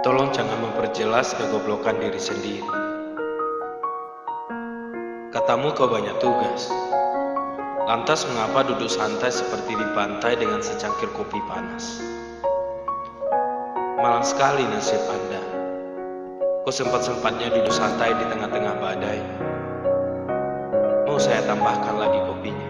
Tolong jangan memperjelas kegoblokan diri sendiri. Katamu kau banyak tugas. Lantas mengapa duduk santai seperti di pantai dengan secangkir kopi panas? Malang sekali nasib Anda. Kau sempat-sempatnya duduk santai di tengah-tengah badai. Mau saya tambahkan lagi kopinya?